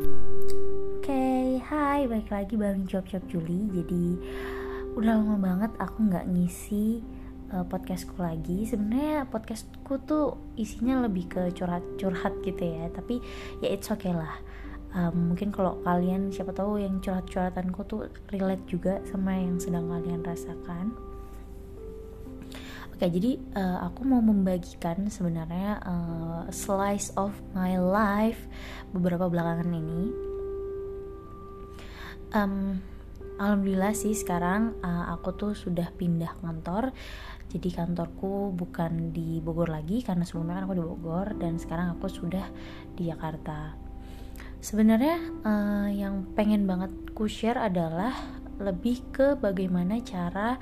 Oke, okay, hai, balik lagi bareng Job Job Juli. Jadi udah lama banget aku nggak ngisi uh, podcastku lagi. Sebenarnya podcastku tuh isinya lebih ke curhat-curhat gitu ya. Tapi ya it's okay lah. Um, mungkin kalau kalian siapa tahu yang curhat-curhatanku tuh relate juga sama yang sedang kalian rasakan. Oke, jadi uh, aku mau membagikan sebenarnya uh, slice of my life beberapa belakangan ini. Um, alhamdulillah sih sekarang uh, aku tuh sudah pindah kantor. Jadi kantorku bukan di Bogor lagi karena sebelumnya kan aku di Bogor dan sekarang aku sudah di Jakarta. Sebenarnya uh, yang pengen banget ku share adalah lebih ke bagaimana cara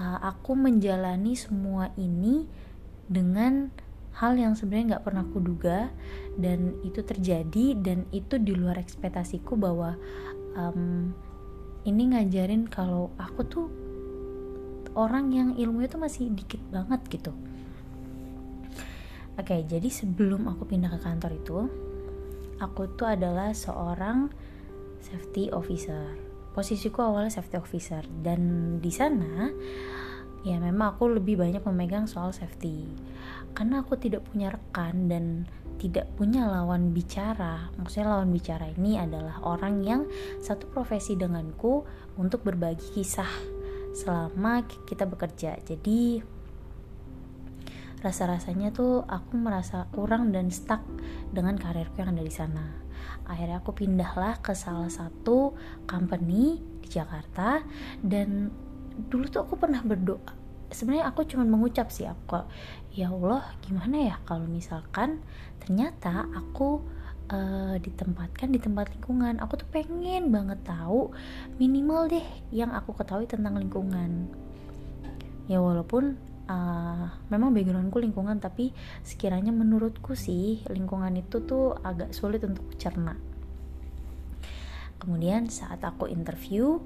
aku menjalani semua ini dengan hal yang sebenarnya nggak pernah kuduga dan itu terjadi dan itu di luar ekspektasiku bahwa um, ini ngajarin kalau aku tuh orang yang ilmu itu masih dikit banget gitu. Oke jadi sebelum aku pindah ke kantor itu aku tuh adalah seorang safety officer posisiku awalnya safety officer dan di sana ya memang aku lebih banyak memegang soal safety karena aku tidak punya rekan dan tidak punya lawan bicara. Maksudnya lawan bicara ini adalah orang yang satu profesi denganku untuk berbagi kisah selama kita bekerja. Jadi rasa-rasanya tuh aku merasa kurang dan stuck dengan karirku yang ada di sana. Akhirnya aku pindahlah ke salah satu company di Jakarta. Dan dulu tuh aku pernah berdoa. Sebenarnya aku cuma mengucap sih aku ya Allah gimana ya kalau misalkan ternyata aku uh, ditempatkan di tempat lingkungan. Aku tuh pengen banget tahu minimal deh yang aku ketahui tentang lingkungan. Ya walaupun uh, memang backgroundku lingkungan tapi sekiranya menurutku sih lingkungan itu tuh agak sulit untuk cerna. Kemudian saat aku interview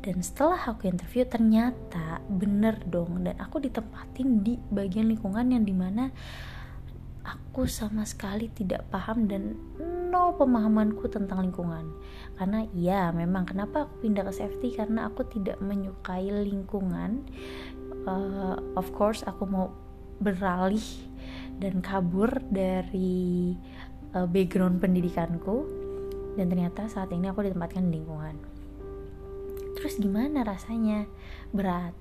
dan setelah aku interview ternyata bener dong dan aku ditempatin di bagian lingkungan yang di mana aku sama sekali tidak paham dan no pemahamanku tentang lingkungan. Karena ya memang kenapa aku pindah ke safety? Karena aku tidak menyukai lingkungan uh, of course aku mau beralih dan kabur dari uh, background pendidikanku. Dan ternyata saat ini aku ditempatkan di lingkungan. Terus gimana rasanya? Berat.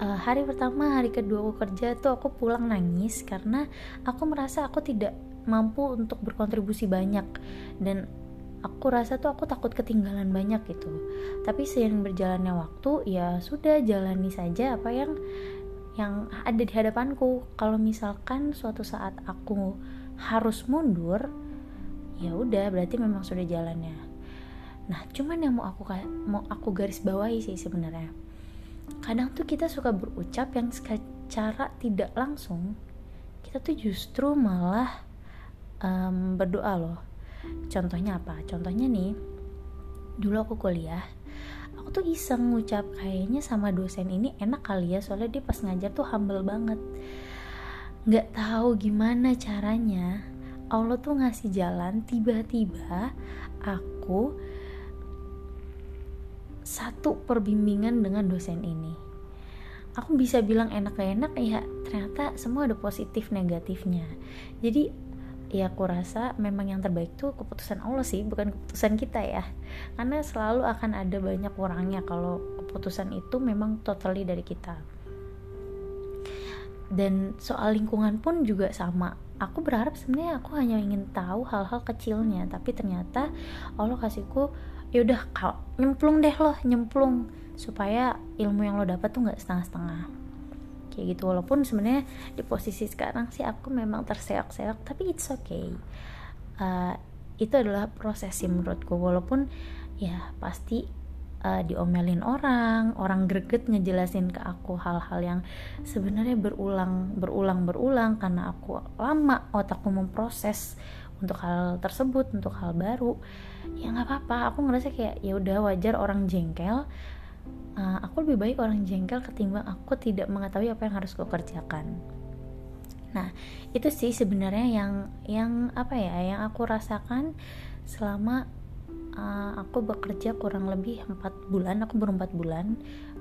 Uh, hari pertama hari kedua aku kerja tuh aku pulang nangis karena aku merasa aku tidak mampu untuk berkontribusi banyak. Dan aku rasa tuh aku takut ketinggalan banyak gitu tapi seiring berjalannya waktu ya sudah jalani saja apa yang yang ada di hadapanku kalau misalkan suatu saat aku harus mundur ya udah berarti memang sudah jalannya Nah, cuman yang mau aku mau aku garis bawahi sih sebenarnya. Kadang tuh kita suka berucap yang secara tidak langsung kita tuh justru malah um, berdoa loh. Contohnya apa? Contohnya nih, dulu aku kuliah, aku tuh iseng ngucap kayaknya sama dosen ini enak kali ya soalnya dia pas ngajar tuh humble banget. Nggak tahu gimana caranya Allah tuh ngasih jalan tiba-tiba aku satu perbimbingan dengan dosen ini aku bisa bilang enak gak enak ya ternyata semua ada positif negatifnya jadi ya aku rasa memang yang terbaik tuh keputusan Allah sih bukan keputusan kita ya. Karena selalu akan ada banyak orangnya kalau keputusan itu memang totally dari kita. Dan soal lingkungan pun juga sama. Aku berharap sebenarnya aku hanya ingin tahu hal-hal kecilnya tapi ternyata Allah kasihku ya udah kalau nyemplung deh loh nyemplung. Supaya ilmu yang lo dapat tuh nggak setengah-setengah kayak gitu. Walaupun sebenarnya di posisi sekarang sih aku memang terseok-seok tapi it's okay. Uh, itu adalah proses sih menurutku. Walaupun ya pasti uh, diomelin orang orang greget ngejelasin ke aku hal-hal yang sebenarnya berulang berulang berulang karena aku lama otakku memproses untuk hal tersebut untuk hal baru ya nggak apa-apa. Aku ngerasa kayak ya udah wajar orang jengkel uh, aku lebih baik orang jengkel ketimbang aku tidak mengetahui apa yang harus aku kerjakan nah itu sih sebenarnya yang yang apa ya yang aku rasakan selama uh, aku bekerja kurang lebih empat bulan aku baru 4 bulan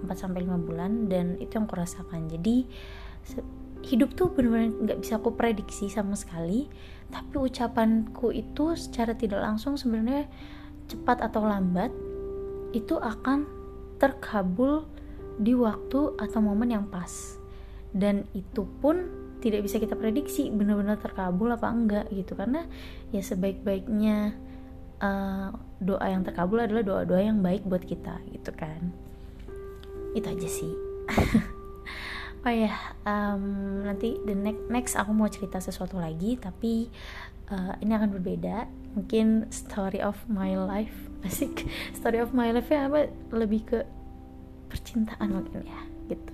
4 sampai 5 bulan dan itu yang aku rasakan. Jadi hidup tuh benar-benar nggak bisa aku prediksi sama sekali tapi ucapanku itu secara tidak langsung sebenarnya cepat atau lambat itu akan terkabul di waktu atau momen yang pas. Dan itu pun tidak bisa kita prediksi benar-benar terkabul apa enggak gitu. Karena ya sebaik-baiknya uh, doa yang terkabul adalah doa-doa yang baik buat kita gitu kan. Itu aja sih. Oh ya um, nanti the next next aku mau cerita sesuatu lagi tapi uh, ini akan berbeda mungkin story of my life asik story of my life ya apa lebih ke percintaan mungkin ya gitu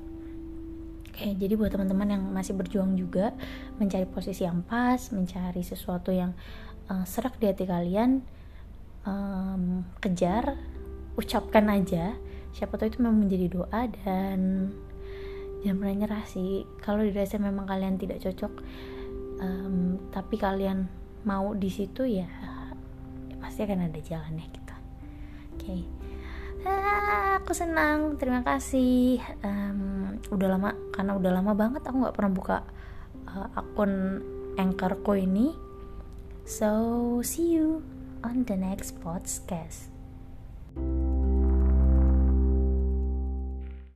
Oke, jadi buat teman-teman yang masih berjuang juga mencari posisi yang pas, mencari sesuatu yang uh, serak di hati kalian, um, kejar, ucapkan aja. Siapa tahu itu memang menjadi doa dan jangan pernah nyerah sih. Kalau dirasa memang kalian tidak cocok, um, tapi kalian mau di situ ya, ya pasti akan ada jalannya kita. Oke. Okay ah, aku senang terima kasih um, udah lama karena udah lama banget aku nggak pernah buka uh, akun anchorku ini so see you on the next podcast